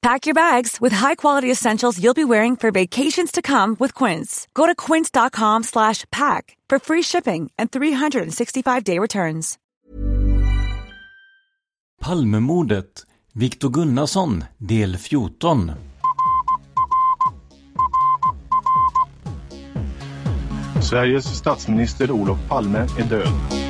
Pack your bags with high-quality essentials you'll be wearing for vacations to come with Quince. Go to quince.com slash pack for free shipping and 365-day returns. Palmemordet, Viktor Gunnarsson, del 14. Sveriges statsminister Olof Palme är död.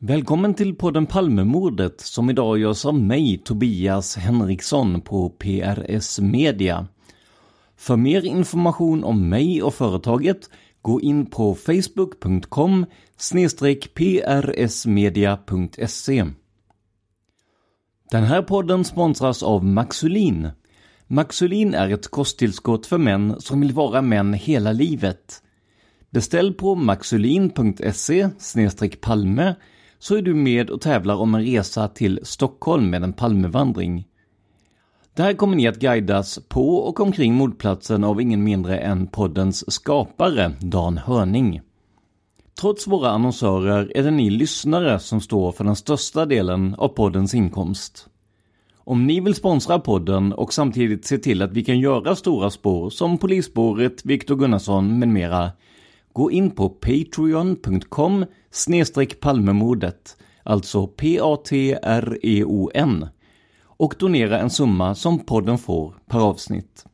Välkommen till podden Palmemordet som idag görs av mig, Tobias Henriksson på PRS Media. För mer information om mig och företaget, gå in på facebook.com prsmedia.se. Den här podden sponsras av Maxulin. Maxulin är ett kosttillskott för män som vill vara män hela livet. Beställ på maxulin.se palme så är du med och tävlar om en resa till Stockholm med en Palmevandring. Där kommer ni att guidas på och omkring mordplatsen av ingen mindre än poddens skapare, Dan Hörning. Trots våra annonsörer är det ni lyssnare som står för den största delen av poddens inkomst. Om ni vill sponsra podden och samtidigt se till att vi kan göra stora spår som Polisspåret, Viktor Gunnarsson med mera gå in på patreon.com palmemordet, alltså P-A-T-R-E-O-N och donera en summa som podden får per avsnitt.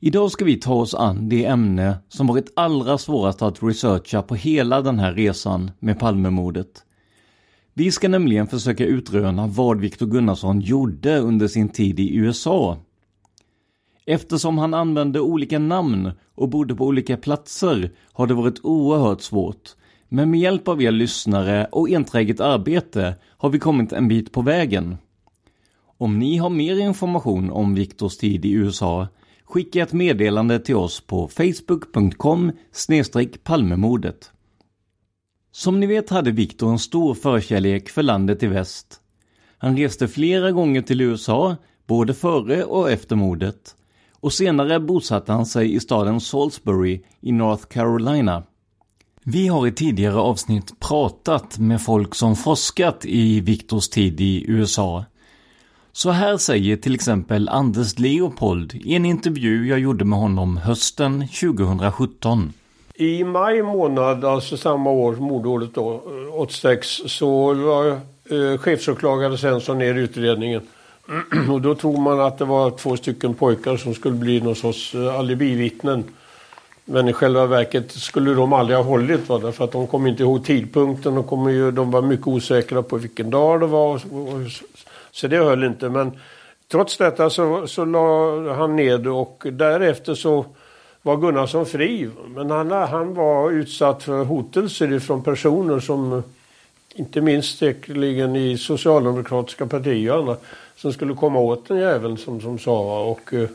Idag ska vi ta oss an det ämne som varit allra svårast att researcha på hela den här resan med Palmemordet. Vi ska nämligen försöka utröna vad Viktor Gunnarsson gjorde under sin tid i USA Eftersom han använde olika namn och bodde på olika platser har det varit oerhört svårt. Men med hjälp av er lyssnare och enträget arbete har vi kommit en bit på vägen. Om ni har mer information om Viktors tid i USA, skicka ett meddelande till oss på facebook.com palmemordet. Som ni vet hade Viktor en stor förkärlek för landet i väst. Han reste flera gånger till USA, både före och efter mordet och senare bosatte han sig i staden Salisbury i North Carolina. Vi har i tidigare avsnitt pratat med folk som forskat i Viktors tid i USA. Så här säger till exempel Anders Leopold i en intervju jag gjorde med honom hösten 2017. I maj månad, alltså samma år, mordåret då, eh, 86, så var eh, chefsåklagare Svensson ner i utredningen. Och då tror man att det var två stycken pojkar som skulle bli någon sorts eh, alibivittnen. Men i själva verket skulle de aldrig ha hållit va? därför att de kom inte ihåg tidpunkten. Och kom ju, de var mycket osäkra på vilken dag det var. Så det höll inte. Men trots detta så, så la han ned och därefter så var Gunnarsson fri. Men han, han var utsatt för hotelser från personer som inte minst säkerligen i socialdemokratiska partier och andra, som skulle komma åt den jäveln som, som sa. Och, eh,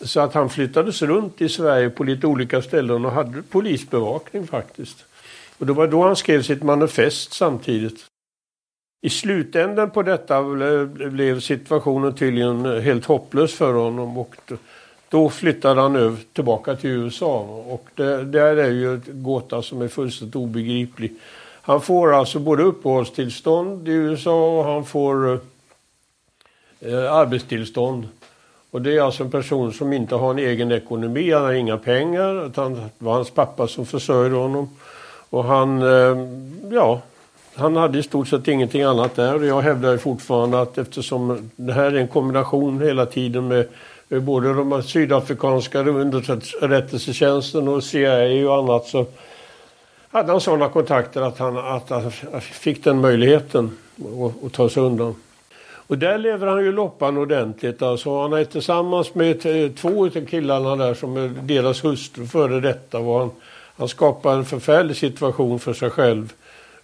så att han flyttades runt i Sverige på lite olika ställen och hade polisbevakning faktiskt. Och det var då han skrev sitt manifest samtidigt. I slutändan på detta blev situationen tydligen helt hopplös för honom och då flyttade han över tillbaka till USA. Och det, där är ju ett gåta som är fullständigt obegriplig. Han får alltså både uppehållstillstånd i USA och han får eh, Eh, arbetstillstånd. Och det är alltså en person som inte har en egen ekonomi, han har inga pengar. Utan det var hans pappa som försörjde honom. Och han, eh, ja, han hade i stort sett ingenting annat där. Och jag hävdar fortfarande att eftersom det här är en kombination hela tiden med både de sydafrikanska underrättelsetjänsten och CIA och annat så hade han sådana kontakter att han, att han fick den möjligheten att ta sig undan. Och där lever han ju loppan ordentligt. Alltså han är tillsammans med två av killarna där som är deras hustru före detta. Och han, han skapar en förfärlig situation för sig själv.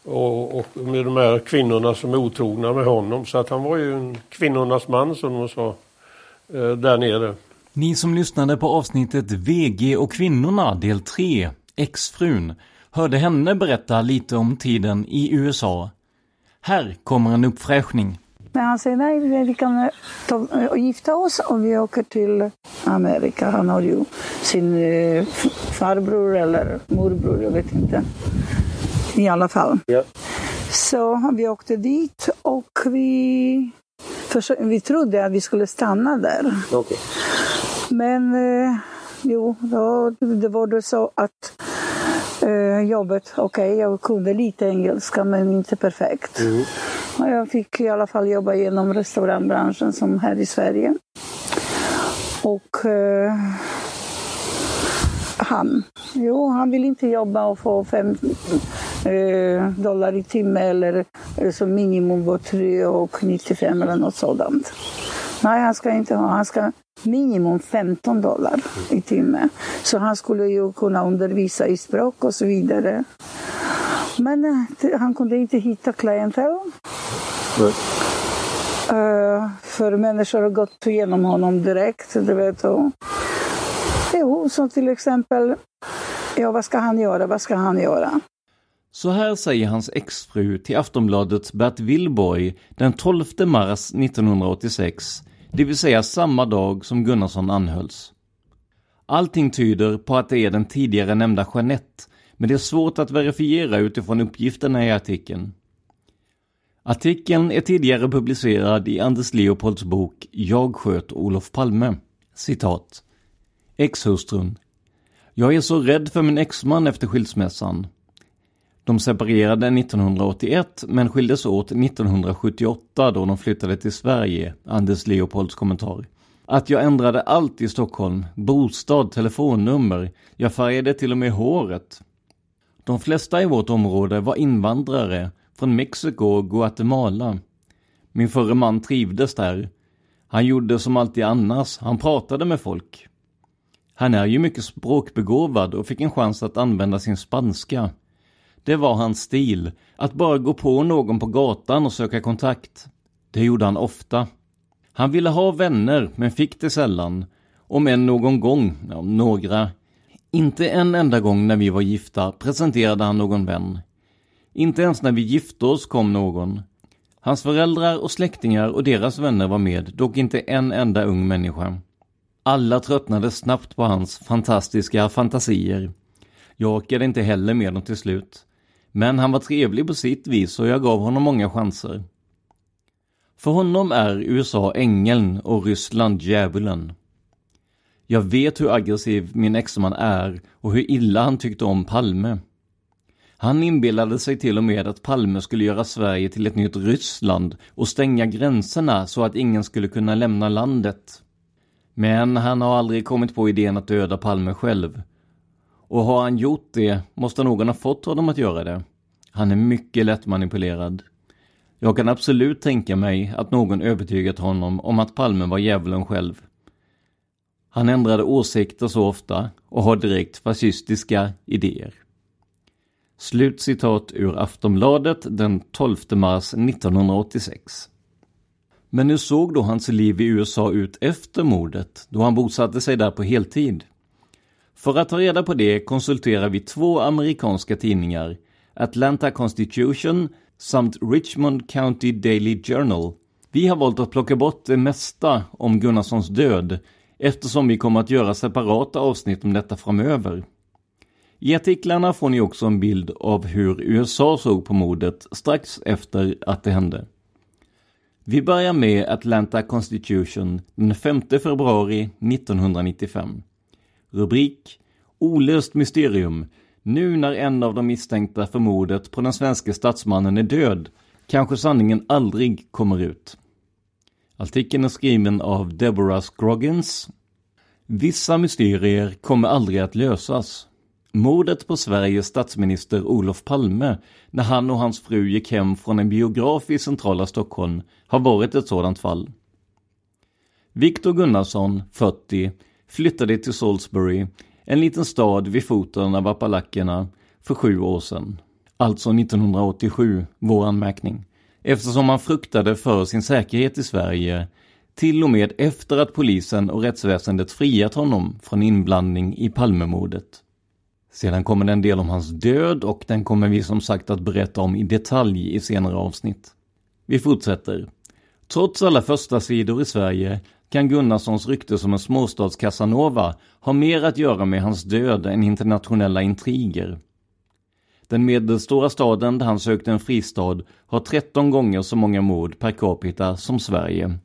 Och, och, med de här kvinnorna som är otrogna med honom. Så att han var ju en kvinnornas man som de sa. Eh, där nere. Ni som lyssnade på avsnittet VG och kvinnorna del 3, Exfrun, hörde henne berätta lite om tiden i USA. Här kommer en uppfräschning. Men han säger nej, vi kan ta, och gifta oss och vi åker till Amerika. Han har ju sin eh, farbror eller morbror, jag vet inte. I alla fall. Ja. Så vi åkte dit och vi vi trodde att vi skulle stanna där. Okay. Men eh, jo, då, det var då så att eh, jobbet, okej, okay, jag kunde lite engelska men inte perfekt. Mm. Jag fick i alla fall jobba inom restaurangbranschen som här i Sverige. Och eh, han, jo, han vill inte jobba och få fem Eh, dollar i timme eller eh, som minimum var 3,95 eller något sådant. Nej, han ska inte ha. Han ska minimum 15 dollar i timme. Så han skulle ju kunna undervisa i språk och så vidare. Men eh, han kunde inte hitta klientel. Uh, för människor har gått igenom honom direkt. Du vet, och, jo, som till exempel, ja vad ska han göra, vad ska han göra? Så här säger hans exfru till Aftonbladets Bert Willborg den 12 mars 1986, det vill säga samma dag som Gunnarsson anhölls. Allting tyder på att det är den tidigare nämnda Jeanette, men det är svårt att verifiera utifrån uppgifterna i artikeln. Artikeln är tidigare publicerad i Anders Leopolds bok Jag sköt Olof Palme. Citat. Exhustrun. Jag är så rädd för min exman efter skilsmässan. De separerade 1981 men skildes åt 1978 då de flyttade till Sverige, Anders Leopolds kommentar. Att jag ändrade allt i Stockholm, bostad, telefonnummer, jag färgade till och med håret. De flesta i vårt område var invandrare från Mexiko och Guatemala. Min förre man trivdes där. Han gjorde som alltid annars, han pratade med folk. Han är ju mycket språkbegåvad och fick en chans att använda sin spanska. Det var hans stil, att bara gå på någon på gatan och söka kontakt. Det gjorde han ofta. Han ville ha vänner, men fick det sällan. Om än någon gång, ja, några. Inte en enda gång när vi var gifta presenterade han någon vän. Inte ens när vi gifte oss kom någon. Hans föräldrar och släktingar och deras vänner var med, dock inte en enda ung människa. Alla tröttnade snabbt på hans fantastiska fantasier. Jag orkade inte heller med dem till slut. Men han var trevlig på sitt vis och jag gav honom många chanser. För honom är USA ängeln och Ryssland djävulen. Jag vet hur aggressiv min exman är och hur illa han tyckte om Palme. Han inbillade sig till och med att Palme skulle göra Sverige till ett nytt Ryssland och stänga gränserna så att ingen skulle kunna lämna landet. Men han har aldrig kommit på idén att döda Palme själv och har han gjort det måste någon ha fått honom att göra det. Han är mycket lätt manipulerad. Jag kan absolut tänka mig att någon övertygat honom om att Palme var djävulen själv. Han ändrade åsikter så ofta och har direkt fascistiska idéer. Slutcitat ur Aftonbladet den 12 mars 1986. Men hur såg då hans liv i USA ut efter mordet, då han bosatte sig där på heltid? För att ta reda på det konsulterar vi två amerikanska tidningar, Atlanta Constitution samt Richmond County Daily Journal. Vi har valt att plocka bort det mesta om Gunnarssons död eftersom vi kommer att göra separata avsnitt om detta framöver. I artiklarna får ni också en bild av hur USA såg på mordet strax efter att det hände. Vi börjar med Atlanta Constitution den 5 februari 1995. Rubrik Olöst mysterium. Nu när en av de misstänkta för mordet på den svenska statsmannen är död kanske sanningen aldrig kommer ut. Artikeln är skriven av Deborah Scroggins. Vissa mysterier kommer aldrig att lösas. Mordet på Sveriges statsminister Olof Palme när han och hans fru gick hem från en biograf i centrala Stockholm har varit ett sådant fall. Viktor Gunnarsson, 40, flyttade till Salisbury, en liten stad vid foten av Appalackerna, för sju år sedan. Alltså 1987, vår anmärkning. Eftersom han fruktade för sin säkerhet i Sverige till och med efter att polisen och rättsväsendet friat honom från inblandning i Palmemordet. Sedan kommer det en del om hans död och den kommer vi som sagt att berätta om i detalj i senare avsnitt. Vi fortsätter. Trots alla första sidor i Sverige kan Gunnarssons rykte som en småstads-Casanova ha mer att göra med hans död än internationella intriger. Den medelstora staden där han sökte en fristad har 13 gånger så många mord per capita som Sverige.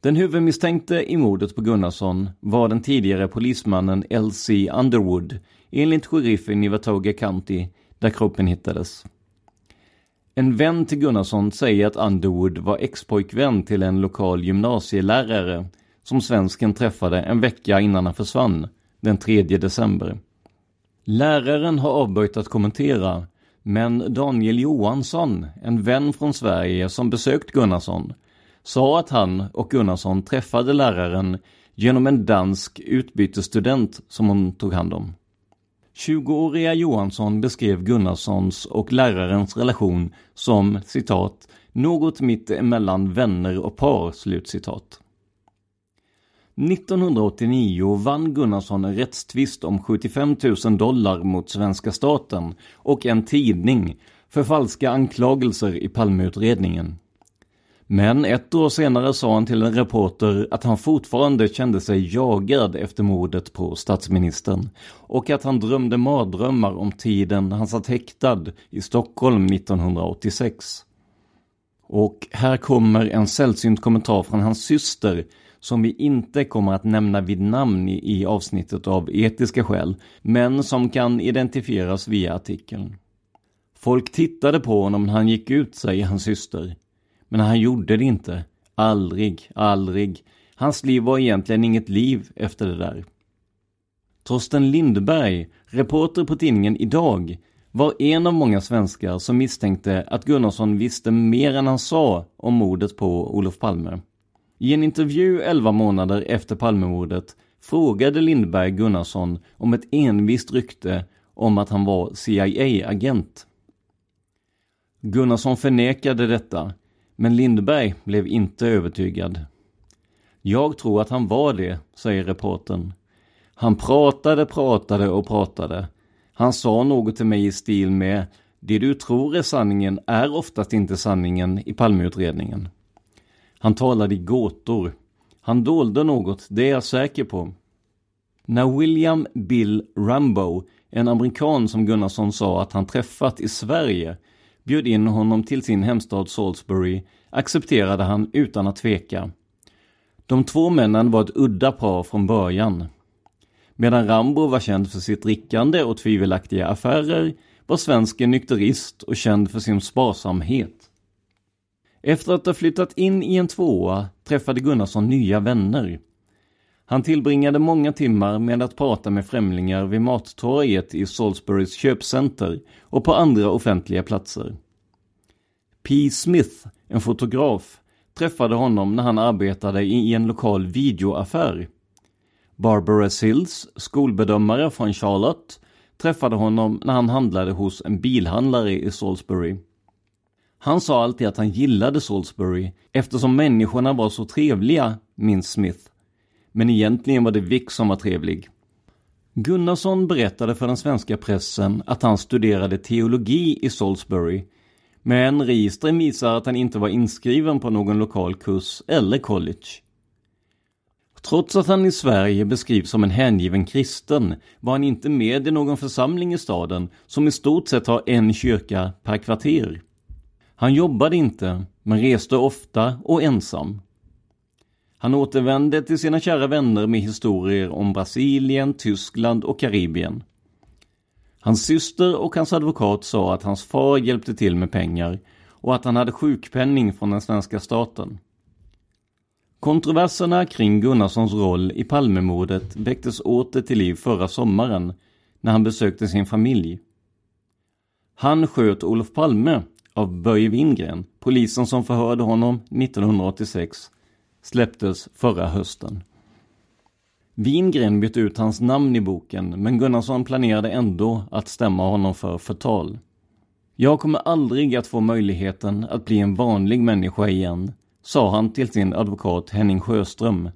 Den huvudmisstänkte i mordet på Gunnarsson var den tidigare polismannen L.C. Underwood enligt sheriffen i Watauga County där kroppen hittades. En vän till Gunnarsson säger att Underwood var expojkvän till en lokal gymnasielärare som svensken träffade en vecka innan han försvann, den 3 december. Läraren har avböjt att kommentera, men Daniel Johansson, en vän från Sverige som besökt Gunnarsson, sa att han och Gunnarsson träffade läraren genom en dansk utbytesstudent som hon tog hand om. 20-åriga Johansson beskrev Gunnarssons och lärarens relation som citat något mitt emellan vänner och par, slutcitat. 1989 vann Gunnarsson en rättstvist om 75 000 dollar mot svenska staten och en tidning för falska anklagelser i Palmeutredningen. Men ett år senare sa han till en reporter att han fortfarande kände sig jagad efter mordet på statsministern och att han drömde mardrömmar om tiden han satt häktad i Stockholm 1986. Och här kommer en sällsynt kommentar från hans syster som vi inte kommer att nämna vid namn i, i avsnittet av etiska skäl, men som kan identifieras via artikeln. Folk tittade på honom när han gick ut, säger hans syster. Men han gjorde det inte. Aldrig, aldrig. Hans liv var egentligen inget liv efter det där. Torsten Lindberg, reporter på tidningen Idag, var en av många svenskar som misstänkte att Gunnarsson visste mer än han sa om mordet på Olof Palme. I en intervju 11 månader efter Palmemordet frågade Lindberg Gunnarsson om ett envist rykte om att han var CIA-agent. Gunnarsson förnekade detta men Lindberg blev inte övertygad. Jag tror att han var det, säger reporten. Han pratade, pratade och pratade. Han sa något till mig i stil med Det du tror är sanningen är oftast inte sanningen i Palmeutredningen. Han talade i gåtor. Han dolde något, det är jag säker på. När William Bill Rambo, en amerikan som Gunnarsson sa att han träffat i Sverige, bjöd in honom till sin hemstad Salisbury accepterade han utan att tveka. De två männen var ett udda par från början. Medan Rambo var känd för sitt drickande och tvivelaktiga affärer var svensken nykterist och känd för sin sparsamhet. Efter att ha flyttat in i en tvåa träffade Gunnarsson nya vänner. Han tillbringade många timmar med att prata med främlingar vid mattorget i Salisburys köpcenter och på andra offentliga platser. P. Smith, en fotograf, träffade honom när han arbetade i en lokal videoaffär. Barbara Sills, skolbedömare från Charlotte, träffade honom när han handlade hos en bilhandlare i Salisbury. Han sa alltid att han gillade Salisbury eftersom människorna var så trevliga, minns Smith. Men egentligen var det Vic som var trevlig. Gunnarsson berättade för den svenska pressen att han studerade teologi i Salisbury men registren visar att han inte var inskriven på någon lokal kurs eller college. Trots att han i Sverige beskrivs som en hängiven kristen var han inte med i någon församling i staden som i stort sett har en kyrka per kvarter. Han jobbade inte, men reste ofta och ensam. Han återvände till sina kära vänner med historier om Brasilien, Tyskland och Karibien. Hans syster och hans advokat sa att hans far hjälpte till med pengar och att han hade sjukpenning från den svenska staten. Kontroverserna kring Gunnarssons roll i Palmemordet väcktes åter till liv förra sommaren när han besökte sin familj. Han sköt Olof Palme av Börje Wingren, polisen som förhörde honom 1986, släpptes förra hösten. Wingren bytte ut hans namn i boken, men Gunnarsson planerade ändå att stämma honom för förtal. Jag kommer aldrig att få möjligheten att bli en vanlig människa igen, sa han till sin advokat Henning Sjöström.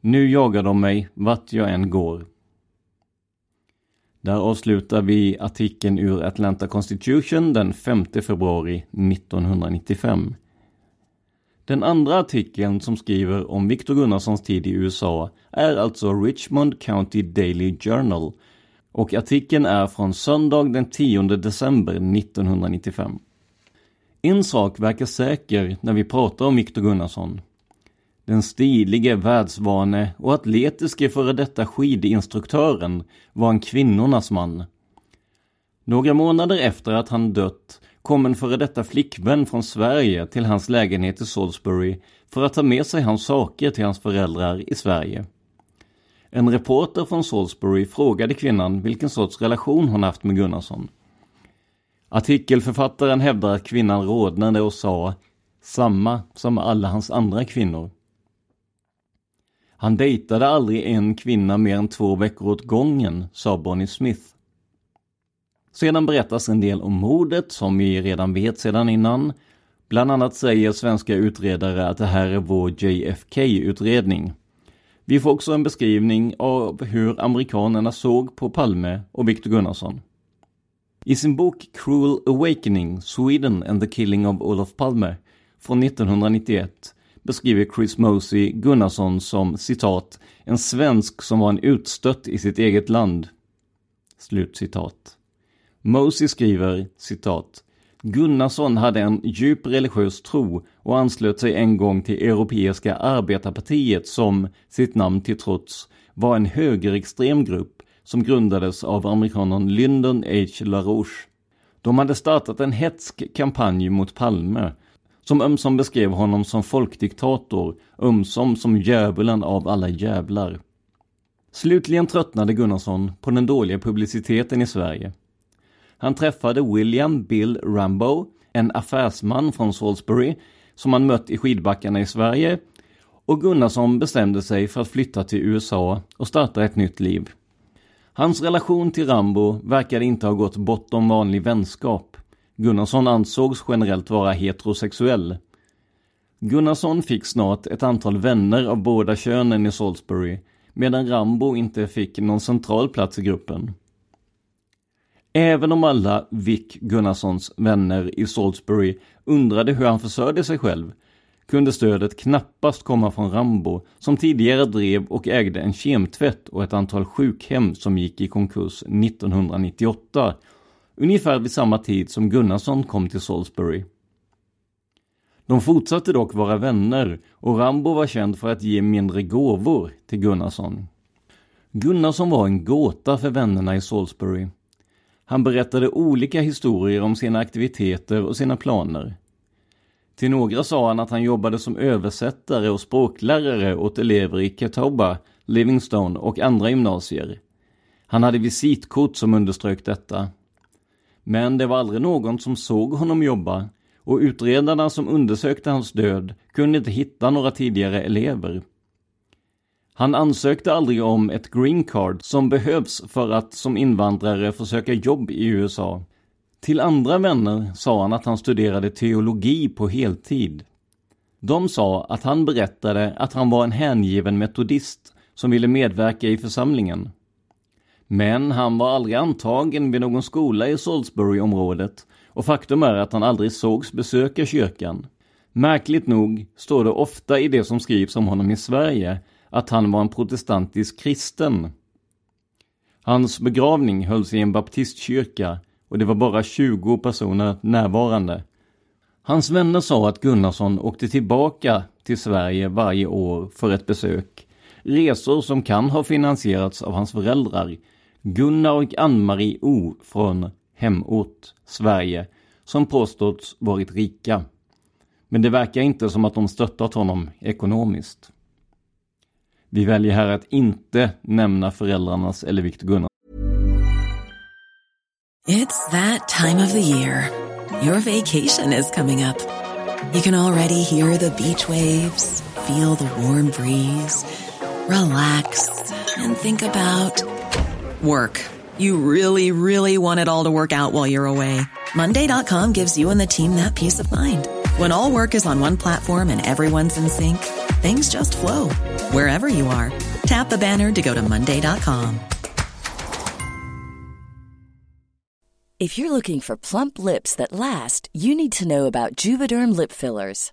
Nu jagar de mig vart jag än går. Där avslutar vi artikeln ur Atlanta Constitution den 5 februari 1995. Den andra artikeln som skriver om Victor Gunnarssons tid i USA är alltså Richmond County Daily Journal och artikeln är från söndag den 10 december 1995. En sak verkar säker när vi pratar om Victor Gunnarsson. Den stilige, världsvane och atletiske före detta skidinstruktören var en kvinnornas man. Några månader efter att han dött kom en före detta flickvän från Sverige till hans lägenhet i Salisbury för att ta med sig hans saker till hans föräldrar i Sverige. En reporter från Salisbury frågade kvinnan vilken sorts relation hon haft med Gunnarsson. Artikelförfattaren hävdar att kvinnan rodnade och sa samma som alla hans andra kvinnor. Han dejtade aldrig en kvinna mer än två veckor åt gången, sa Bonnie Smith. Sedan berättas en del om mordet som vi redan vet sedan innan. Bland annat säger svenska utredare att det här är vår JFK-utredning. Vi får också en beskrivning av hur amerikanerna såg på Palme och Victor Gunnarsson. I sin bok Cruel Awakening, Sweden and the Killing of Olof Palme från 1991 beskriver Chris Mosey Gunnarsson som citat en svensk som var en utstött i sitt eget land. Slut citat. Mosey skriver citat Gunnarsson hade en djup religiös tro och anslöt sig en gång till Europeiska arbetarpartiet som, sitt namn till trots, var en högerextrem grupp som grundades av amerikanen Lyndon H. LaRouche. De hade startat en hetsk kampanj mot Palme som ömsom beskrev honom som folkdiktator, ömsom som djävulen av alla jävlar. Slutligen tröttnade Gunnarsson på den dåliga publiciteten i Sverige. Han träffade William Bill Rambo, en affärsman från Salisbury, som han mött i skidbackarna i Sverige och Gunnarsson bestämde sig för att flytta till USA och starta ett nytt liv. Hans relation till Rambo verkade inte ha gått bortom vanlig vänskap. Gunnarsson ansågs generellt vara heterosexuell. Gunnarsson fick snart ett antal vänner av båda könen i Salisbury, medan Rambo inte fick någon central plats i gruppen. Även om alla Vic Gunnarssons vänner i Salisbury undrade hur han försörjde sig själv, kunde stödet knappast komma från Rambo, som tidigare drev och ägde en kemtvätt och ett antal sjukhem som gick i konkurs 1998 ungefär vid samma tid som Gunnarsson kom till Salisbury. De fortsatte dock vara vänner och Rambo var känd för att ge mindre gåvor till Gunnarsson. Gunnarsson var en gåta för vännerna i Salisbury. Han berättade olika historier om sina aktiviteter och sina planer. Till några sa han att han jobbade som översättare och språklärare åt elever i Catawba, Livingstone och andra gymnasier. Han hade visitkort som underströk detta. Men det var aldrig någon som såg honom jobba och utredarna som undersökte hans död kunde inte hitta några tidigare elever. Han ansökte aldrig om ett green card som behövs för att som invandrare försöka jobb i USA. Till andra vänner sa han att han studerade teologi på heltid. De sa att han berättade att han var en hängiven metodist som ville medverka i församlingen. Men han var aldrig antagen vid någon skola i Salisbury-området och faktum är att han aldrig sågs besöka kyrkan. Märkligt nog står det ofta i det som skrivs om honom i Sverige att han var en protestantisk kristen. Hans begravning hölls i en baptistkyrka och det var bara 20 personer närvarande. Hans vänner sa att Gunnarsson åkte tillbaka till Sverige varje år för ett besök. Resor som kan ha finansierats av hans föräldrar, Gunnar och Ann-Marie O från hemort Sverige, som påståtts varit rika. Men det verkar inte som att de stöttat honom ekonomiskt. Vi väljer här att inte nämna föräldrarnas eller Viktor Gunnars. It's that time of the year. Your vacation is coming up. You can already hear the beach waves, feel the warm breeze, relax and think about work. You really, really want it all to work out while you're away. Monday.com gives you and the team that peace of mind. When all work is on one platform and everyone's in sync, things just flow wherever you are. Tap the banner to go to Monday.com. If you're looking for plump lips that last, you need to know about Juvederm lip fillers.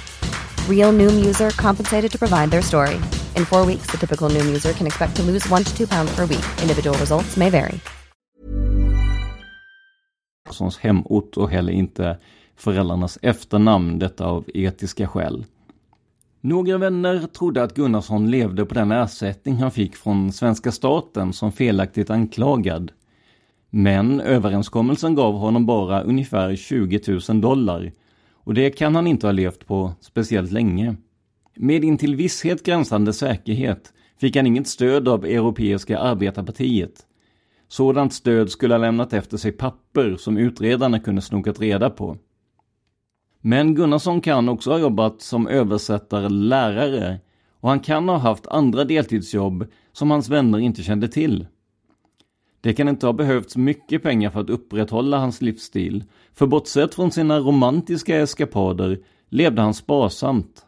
Real Noom user compensated to provide their story. In four weeks, the typical Noom user can expect to lose one to two pounds per week. Individual results may vary. Sons hemort och heller inte föräldrarnas efternamn, detta av etiska skäl. Några vänner trodde att Gunnarsson levde på den ersättning han fick från svenska staten som felaktigt anklagad. Men överenskommelsen gav honom bara ungefär 20 000 dollar och det kan han inte ha levt på speciellt länge. Med intill visshet gränsande säkerhet fick han inget stöd av Europeiska arbetarpartiet. Sådant stöd skulle ha lämnat efter sig papper som utredarna kunde snokat reda på. Men Gunnarsson kan också ha jobbat som översättare lärare och han kan ha haft andra deltidsjobb som hans vänner inte kände till. Det kan inte ha behövts mycket pengar för att upprätthålla hans livsstil, för bortsett från sina romantiska eskapader levde han sparsamt.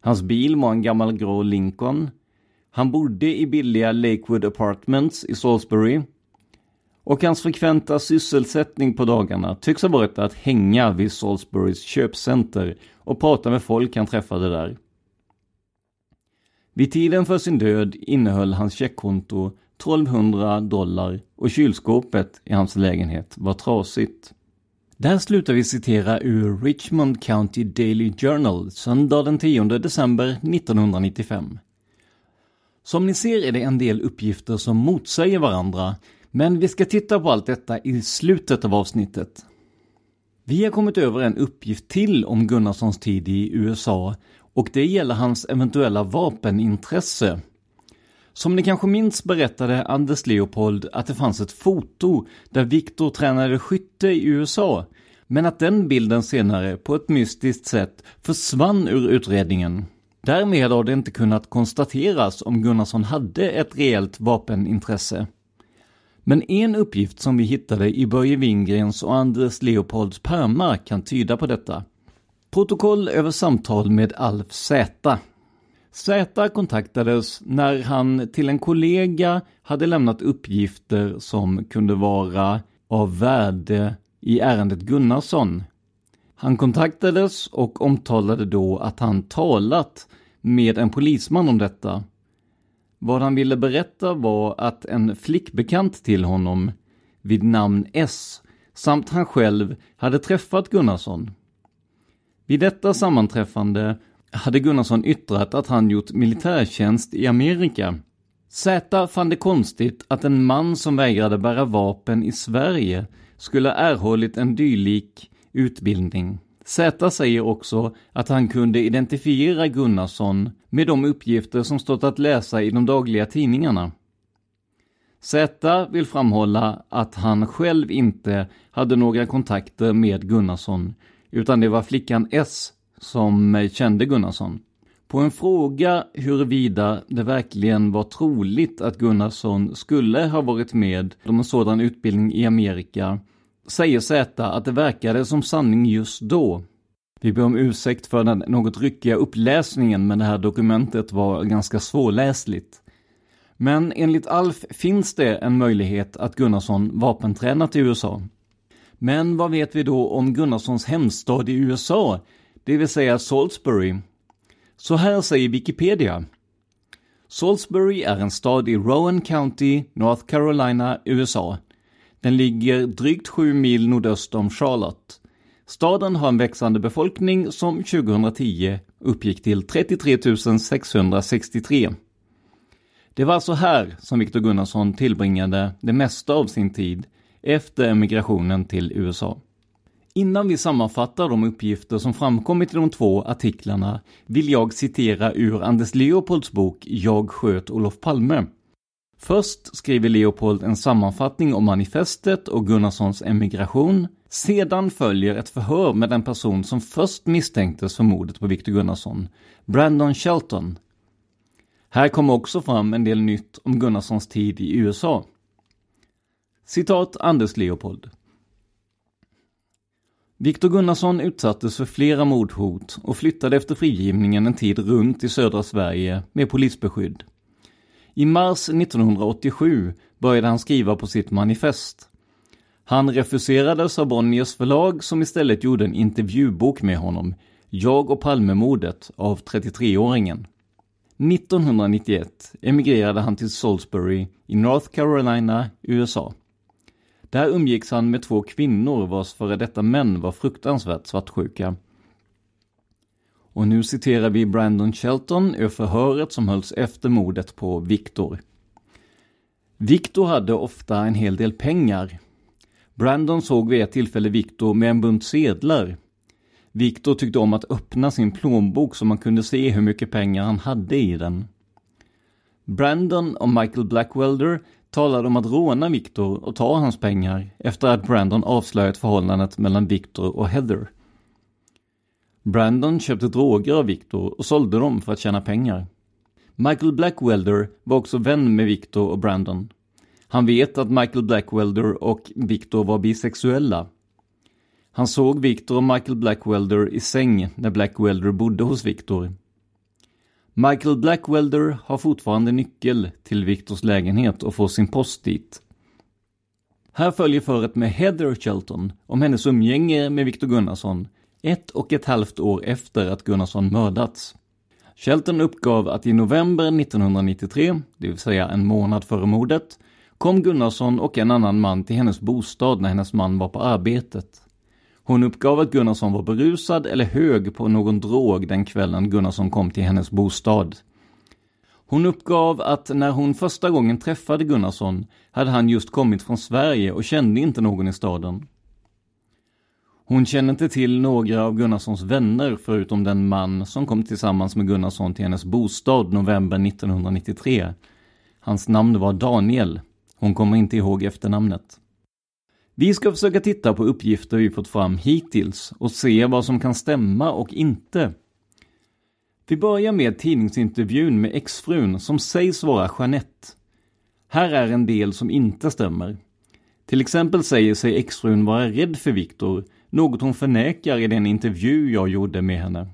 Hans bil var en gammal grå Lincoln. Han bodde i billiga Lakewood Apartments i Salisbury. Och hans frekventa sysselsättning på dagarna tycks ha varit att hänga vid Salisburys köpcenter och prata med folk han träffade där. Vid tiden för sin död innehöll hans checkkonto 1200 dollar och kylskåpet i hans lägenhet var trasigt. Där slutar vi citera ur Richmond County Daily Journal söndag den 10 december 1995. Som ni ser är det en del uppgifter som motsäger varandra, men vi ska titta på allt detta i slutet av avsnittet. Vi har kommit över en uppgift till om Gunnarssons tid i USA och det gäller hans eventuella vapenintresse. Som ni kanske minns berättade Anders Leopold att det fanns ett foto där Viktor tränade skytte i USA, men att den bilden senare på ett mystiskt sätt försvann ur utredningen. Därmed har det inte kunnat konstateras om Gunnarsson hade ett reellt vapenintresse. Men en uppgift som vi hittade i Börje Wingrens och Anders Leopolds pärmar kan tyda på detta. Protokoll över samtal med Alf Z. Z kontaktades när han till en kollega hade lämnat uppgifter som kunde vara av värde i ärendet Gunnarsson. Han kontaktades och omtalade då att han talat med en polisman om detta. Vad han ville berätta var att en flickbekant till honom vid namn S samt han själv hade träffat Gunnarsson. Vid detta sammanträffande hade Gunnarsson yttrat att han gjort militärtjänst i Amerika. Z fann det konstigt att en man som vägrade bära vapen i Sverige skulle erhållit en dylik utbildning. Z säger också att han kunde identifiera Gunnarsson med de uppgifter som stått att läsa i de dagliga tidningarna. Z vill framhålla att han själv inte hade några kontakter med Gunnarsson, utan det var flickan S som kände Gunnarsson. På en fråga huruvida det verkligen var troligt att Gunnarsson skulle ha varit med om en sådan utbildning i Amerika säger Z att det verkade som sanning just då. Vi ber om ursäkt för den något ryckiga uppläsningen, men det här dokumentet var ganska svårläsligt. Men enligt Alf finns det en möjlighet att Gunnarsson vapentränat i USA. Men vad vet vi då om Gunnarssons hemstad i USA, det vill säga Salisbury? Så här säger Wikipedia. Salisbury är en stad i Rowan County, North Carolina, USA. Den ligger drygt sju mil nordöst om Charlotte. Staden har en växande befolkning som 2010 uppgick till 33 663. Det var alltså här som Viktor Gunnarsson tillbringade det mesta av sin tid efter emigrationen till USA. Innan vi sammanfattar de uppgifter som framkommit i de två artiklarna vill jag citera ur Anders Leopolds bok Jag sköt Olof Palme Först skriver Leopold en sammanfattning om manifestet och Gunnarssons emigration. Sedan följer ett förhör med den person som först misstänktes för mordet på Victor Gunnarsson, Brandon Shelton. Här kommer också fram en del nytt om Gunnarssons tid i USA. Citat Anders Leopold. Viktor Gunnarsson utsattes för flera mordhot och flyttade efter frigivningen en tid runt i södra Sverige med polisbeskydd. I mars 1987 började han skriva på sitt manifest. Han refuserades av Bonniers förlag som istället gjorde en intervjubok med honom, Jag och Palmemordet av 33-åringen. 1991 emigrerade han till Salisbury i North Carolina, USA. Där umgicks han med två kvinnor vars före detta män var fruktansvärt svartsjuka och nu citerar vi Brandon Shelton ur förhöret som hölls efter mordet på Victor. Victor hade ofta en hel del pengar. Brandon såg vid ett tillfälle Victor med en bunt sedlar. Victor tyckte om att öppna sin plånbok så man kunde se hur mycket pengar han hade i den. Brandon och Michael Blackwelder talade om att råna Victor och ta hans pengar efter att Brandon avslöjat förhållandet mellan Victor och Heather. Brandon köpte droger av Victor och sålde dem för att tjäna pengar. Michael Blackwelder var också vän med Victor och Brandon. Han vet att Michael Blackwelder och Victor var bisexuella. Han såg Victor och Michael Blackwelder i säng när Blackwelder bodde hos Victor. Michael Blackwelder har fortfarande nyckel till Victors lägenhet och får sin post dit. Här följer föret med Heather Shelton om hennes umgänge med Victor Gunnarsson ett och ett halvt år efter att Gunnarsson mördats. Shelton uppgav att i november 1993, det vill säga en månad före mordet, kom Gunnarsson och en annan man till hennes bostad när hennes man var på arbetet. Hon uppgav att Gunnarsson var berusad eller hög på någon drog den kvällen Gunnarsson kom till hennes bostad. Hon uppgav att när hon första gången träffade Gunnarsson hade han just kommit från Sverige och kände inte någon i staden. Hon känner inte till några av Gunnarssons vänner förutom den man som kom tillsammans med Gunnarsson till hennes bostad november 1993. Hans namn var Daniel. Hon kommer inte ihåg efternamnet. Vi ska försöka titta på uppgifter vi fått fram hittills och se vad som kan stämma och inte. Vi börjar med tidningsintervjun med exfrun som sägs vara Jeanette. Här är en del som inte stämmer. Till exempel säger sig exfrun vara rädd för Viktor, något hon förnekar i den intervju jag gjorde med henne.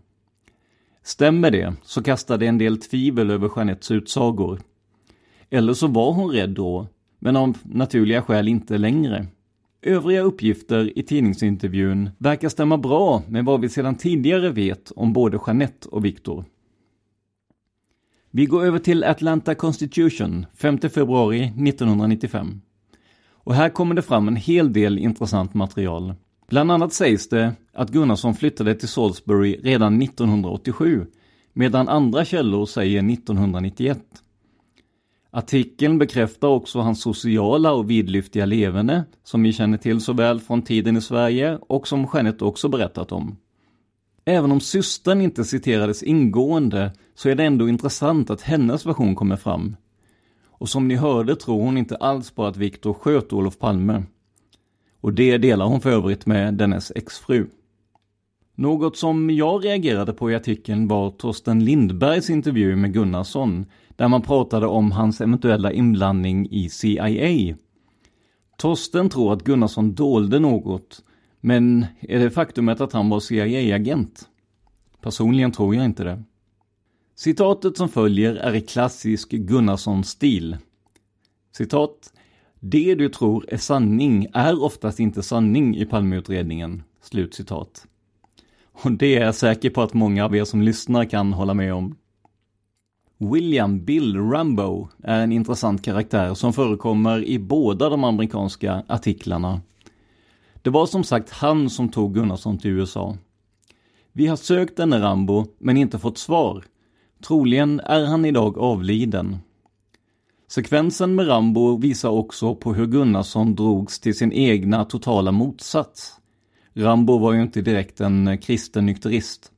Stämmer det, så kastar det en del tvivel över Jeanettes utsagor. Eller så var hon rädd då, men av naturliga skäl inte längre. Övriga uppgifter i tidningsintervjun verkar stämma bra med vad vi sedan tidigare vet om både Jeanette och Viktor. Vi går över till Atlanta Constitution 5 februari 1995. Och här kommer det fram en hel del intressant material. Bland annat sägs det att Gunnarsson flyttade till Salisbury redan 1987, medan andra källor säger 1991. Artikeln bekräftar också hans sociala och vidlyftiga levande, som vi känner till så väl från tiden i Sverige och som Jeanette också berättat om. Även om systern inte citerades ingående så är det ändå intressant att hennes version kommer fram. Och som ni hörde tror hon inte alls på att Viktor sköt Olof Palme. Och det delar hon för övrigt med dennes exfru. Något som jag reagerade på i artikeln var Torsten Lindbergs intervju med Gunnarsson, där man pratade om hans eventuella inblandning i CIA. Torsten tror att Gunnarsson dolde något, men är det faktumet att han var CIA-agent? Personligen tror jag inte det. Citatet som följer är i klassisk Gunnarsson-stil. Citat. Det du tror är sanning är oftast inte sanning i Palmeutredningen. Slutcitat. Och det är jag säker på att många av er som lyssnar kan hålla med om. William Bill Rambo är en intressant karaktär som förekommer i båda de amerikanska artiklarna. Det var som sagt han som tog Gunnarsson till USA. Vi har sökt denne Rambo, men inte fått svar. Troligen är han idag avliden. Sekvensen med Rambo visar också på hur Gunnarsson drogs till sin egna totala motsats. Rambo var ju inte direkt en kristen nykterist.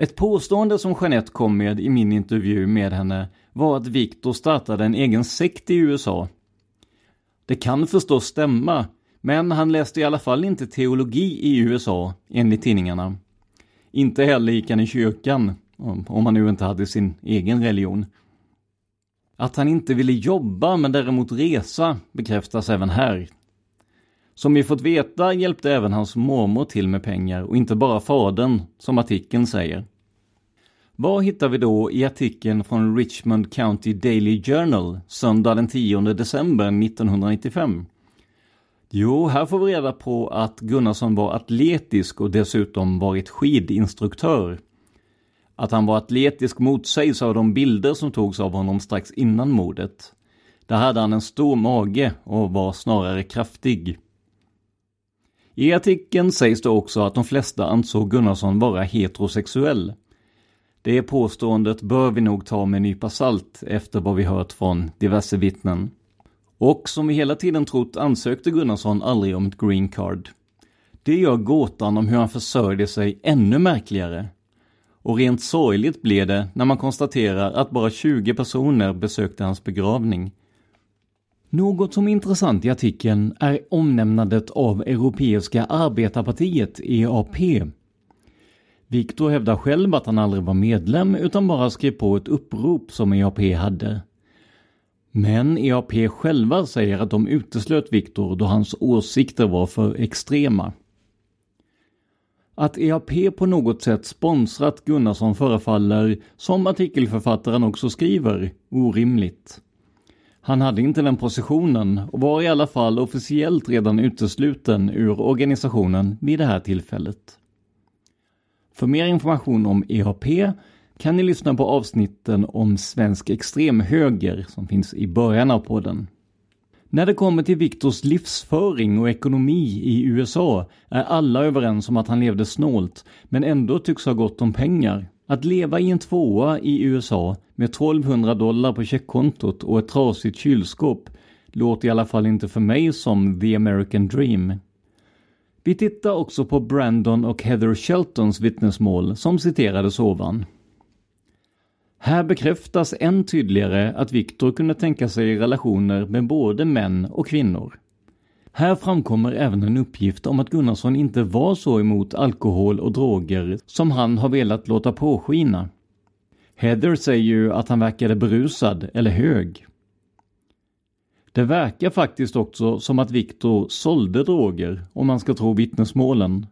Ett påstående som Jeanette kom med i min intervju med henne var att Victor startade en egen sekt i USA. Det kan förstås stämma, men han läste i alla fall inte teologi i USA, enligt tidningarna. Inte heller gick han i kyrkan, om han nu inte hade sin egen religion. Att han inte ville jobba men däremot resa bekräftas även här. Som vi fått veta hjälpte även hans mormor till med pengar och inte bara fadern, som artikeln säger. Vad hittar vi då i artikeln från Richmond County Daily Journal söndag den 10 december 1995? Jo, här får vi reda på att Gunnarsson var atletisk och dessutom varit skidinstruktör. Att han var atletisk motsägs av de bilder som togs av honom strax innan mordet. Där hade han en stor mage och var snarare kraftig. I artikeln sägs det också att de flesta ansåg Gunnarsson vara heterosexuell. Det påståendet bör vi nog ta med en nypa salt efter vad vi hört från diverse vittnen. Och som vi hela tiden trott ansökte Gunnarsson aldrig om ett green card. Det gör gåtan om hur han försörjde sig ännu märkligare. Och rent sorgligt blev det när man konstaterar att bara 20 personer besökte hans begravning. Något som är intressant i artikeln är omnämnandet av Europeiska arbetarpartiet, EAP. Viktor hävdar själv att han aldrig var medlem utan bara skrev på ett upprop som EAP hade. Men EAP själva säger att de uteslöt Viktor då hans åsikter var för extrema. Att EAP på något sätt sponsrat Gunnarsson förefaller, som artikelförfattaren också skriver, orimligt. Han hade inte den positionen och var i alla fall officiellt redan utesluten ur organisationen vid det här tillfället. För mer information om EAP kan ni lyssna på avsnitten om svensk extremhöger som finns i början av podden. När det kommer till Viktors livsföring och ekonomi i USA är alla överens om att han levde snålt, men ändå tycks ha gott om pengar. Att leva i en tvåa i USA med 1200 dollar på checkkontot och ett trasigt kylskåp låter i alla fall inte för mig som the American dream. Vi tittar också på Brandon och Heather Sheltons vittnesmål som citerades ovan. Här bekräftas än tydligare att Victor kunde tänka sig relationer med både män och kvinnor. Här framkommer även en uppgift om att Gunnarsson inte var så emot alkohol och droger som han har velat låta påskina. Heather säger ju att han verkade berusad eller hög. Det verkar faktiskt också som att Viktor sålde droger om man ska tro vittnesmålen.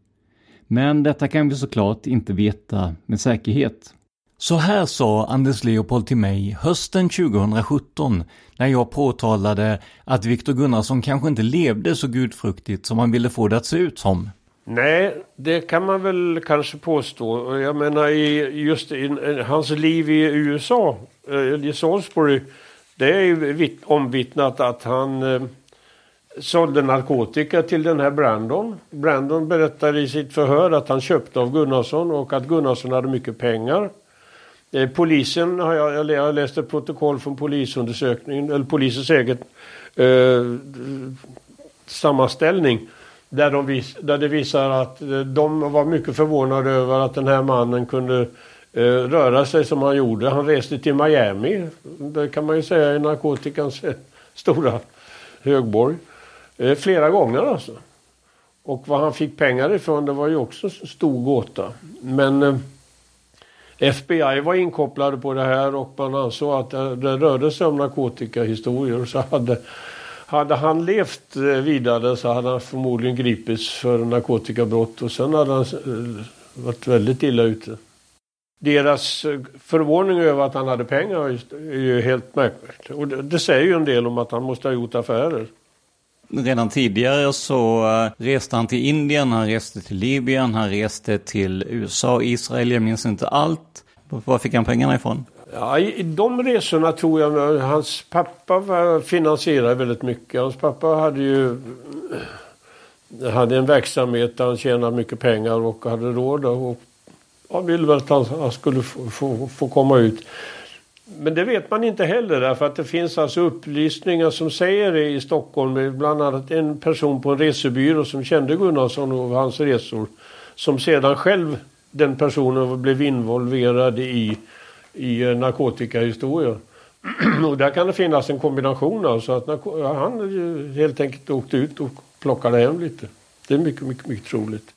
Men detta kan vi såklart inte veta med säkerhet. Så här sa Anders Leopold till mig hösten 2017 när jag påtalade att Viktor Gunnarsson kanske inte levde så gudfruktigt som han ville få det att se ut som. Nej, det kan man väl kanske påstå. Jag menar just i hans liv i USA, eh, i Salisbury, det är ju omvittnat att han eh, sålde narkotika till den här Brandon. Brandon berättade i sitt förhör att han köpte av Gunnarsson och att Gunnarsson hade mycket pengar. Eh, polisen, har jag, jag läst ett protokoll från polisundersökningen, eller polisens eget eh, sammanställning. Där, de vis, där det visar att eh, de var mycket förvånade över att den här mannen kunde eh, röra sig som han gjorde. Han reste till Miami. Det kan man ju säga är narkotikans stora högborg. Eh, flera gånger alltså. Och var han fick pengar ifrån det var ju också en stor gåta. Men eh, FBI var inkopplade på det här och man ansåg att det rörde sig om narkotikahistorier. Så hade, hade han levt eh, vidare så hade han förmodligen gripits för narkotikabrott och sen hade han eh, varit väldigt illa ute. Deras eh, förvåning över att han hade pengar är ju helt märkligt. Och det, det säger ju en del om att han måste ha gjort affärer. Redan tidigare så eh, reste han till Indien, han reste till Libyen, han reste till USA, Israel, jag minns inte allt. Var fick han pengarna ifrån? Ja, i de resorna tror jag hans pappa finansierade väldigt mycket. Hans pappa hade ju eh, hade en verksamhet där han tjänade mycket pengar och hade råd. Och ville väl att han skulle få, få, få komma ut. Men det vet man inte heller därför att det finns alltså upplysningar som säger det i Stockholm bland annat en person på en resebyrå som kände Gunnarsson och hans resor. Som sedan själv, den personen, blev involverad i, i eh, narkotikahistorier. och där kan det finnas en kombination alltså att han eh, helt enkelt åkte ut och plockade hem lite. Det är mycket, mycket, mycket troligt.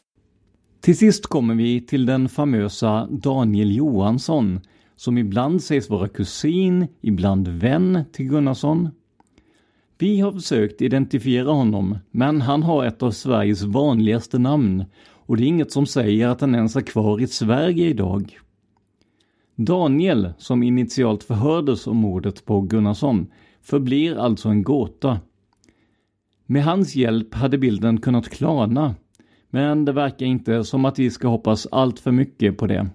Till sist kommer vi till den famösa Daniel Johansson som ibland sägs vara kusin, ibland vän till Gunnarsson. Vi har försökt identifiera honom, men han har ett av Sveriges vanligaste namn och det är inget som säger att han ens är kvar i Sverige idag. Daniel, som initialt förhördes om mordet på Gunnarsson, förblir alltså en gåta. Med hans hjälp hade bilden kunnat klarna, men det verkar inte som att vi ska hoppas allt för mycket på det.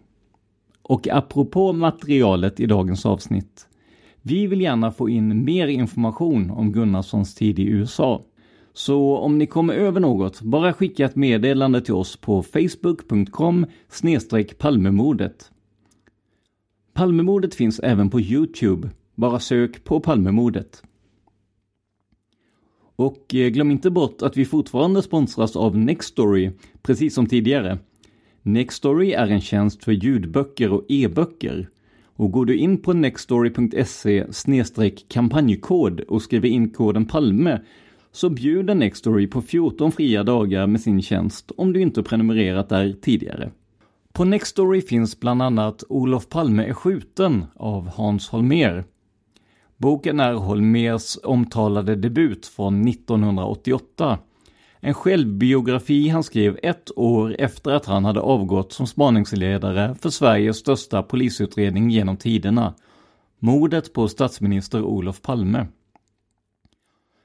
Och apropå materialet i dagens avsnitt. Vi vill gärna få in mer information om Gunnarssons tid i USA. Så om ni kommer över något, bara skicka ett meddelande till oss på facebook.com palmemordet. Palmemordet finns även på Youtube. Bara sök på Palmemordet. Och eh, glöm inte bort att vi fortfarande sponsras av Nextory, precis som tidigare. Nextory är en tjänst för ljudböcker och e-böcker. Och går du in på nextory.se kampanjkod och skriver in koden PALME så bjuder Nextory på 14 fria dagar med sin tjänst om du inte prenumererat där tidigare. På Nextory finns bland annat Olof Palme är skjuten av Hans Holmer. Boken är Holmers omtalade debut från 1988 en självbiografi han skrev ett år efter att han hade avgått som spaningsledare för Sveriges största polisutredning genom tiderna. Mordet på statsminister Olof Palme.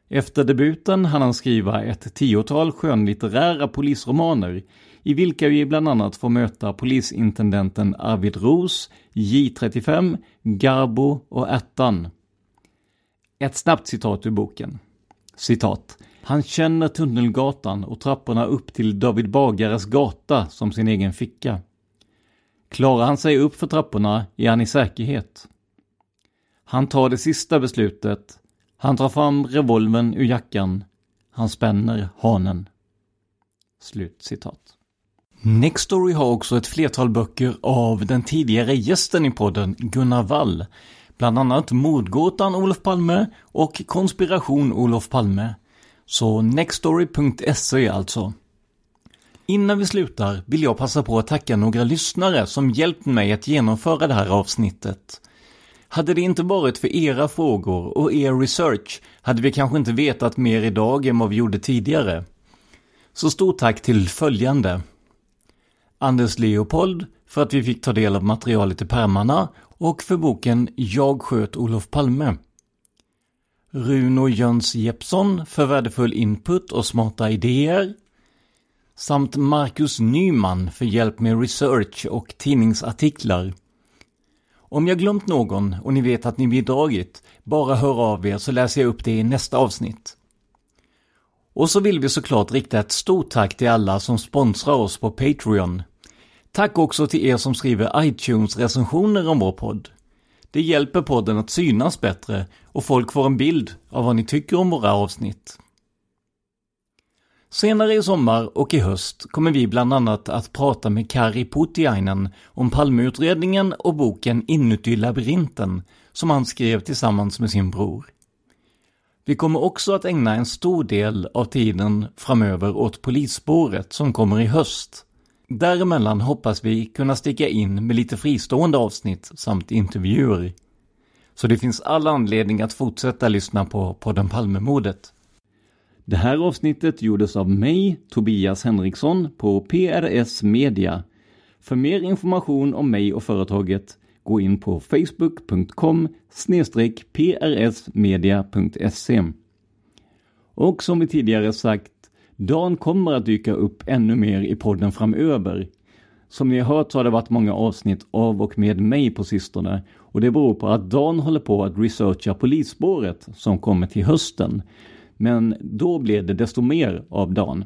Efter debuten hann han skriva ett tiotal skönlitterära polisromaner i vilka vi bland annat får möta polisintendenten Arvid Ros, J35, Garbo och Ärtan. Ett snabbt citat ur boken. Citat. Han känner Tunnelgatan och trapporna upp till David Bagares gata som sin egen ficka. Klarar han sig upp för trapporna är han i säkerhet. Han tar det sista beslutet. Han tar fram revolven ur jackan. Han spänner hanen. Slut citat. Next story har också ett flertal böcker av den tidigare gästen i podden, Gunnar Wall. Bland annat Mordgåtan Olof Palme och Konspiration Olof Palme. Så nextory.se alltså. Innan vi slutar vill jag passa på att tacka några lyssnare som hjälpt mig att genomföra det här avsnittet. Hade det inte varit för era frågor och er research hade vi kanske inte vetat mer idag än vad vi gjorde tidigare. Så stort tack till följande. Anders Leopold för att vi fick ta del av materialet i pärmarna och för boken Jag sköt Olof Palme. Runo Jöns Jeppsson för värdefull input och smarta idéer. Samt Marcus Nyman för hjälp med research och tidningsartiklar. Om jag glömt någon och ni vet att ni bidragit, bara hör av er så läser jag upp det i nästa avsnitt. Och så vill vi såklart rikta ett stort tack till alla som sponsrar oss på Patreon. Tack också till er som skriver iTunes-recensioner om vår podd. Det hjälper podden att synas bättre och folk får en bild av vad ni tycker om våra avsnitt. Senare i sommar och i höst kommer vi bland annat att prata med Kari Putiainen om Palmeutredningen och boken Inuti labyrinten som han skrev tillsammans med sin bror. Vi kommer också att ägna en stor del av tiden framöver åt polisspåret som kommer i höst. Däremellan hoppas vi kunna sticka in med lite fristående avsnitt samt intervjuer. Så det finns all anledning att fortsätta lyssna på podden Palmemordet. Det här avsnittet gjordes av mig, Tobias Henriksson, på PRS Media. För mer information om mig och företaget, gå in på facebook.com prsmedia.se. Och som vi tidigare sagt, Dan kommer att dyka upp ännu mer i podden framöver. Som ni har hört så har det varit många avsnitt av och med mig på sistone och det beror på att Dan håller på att researcha polisspåret som kommer till hösten. Men då blir det desto mer av Dan.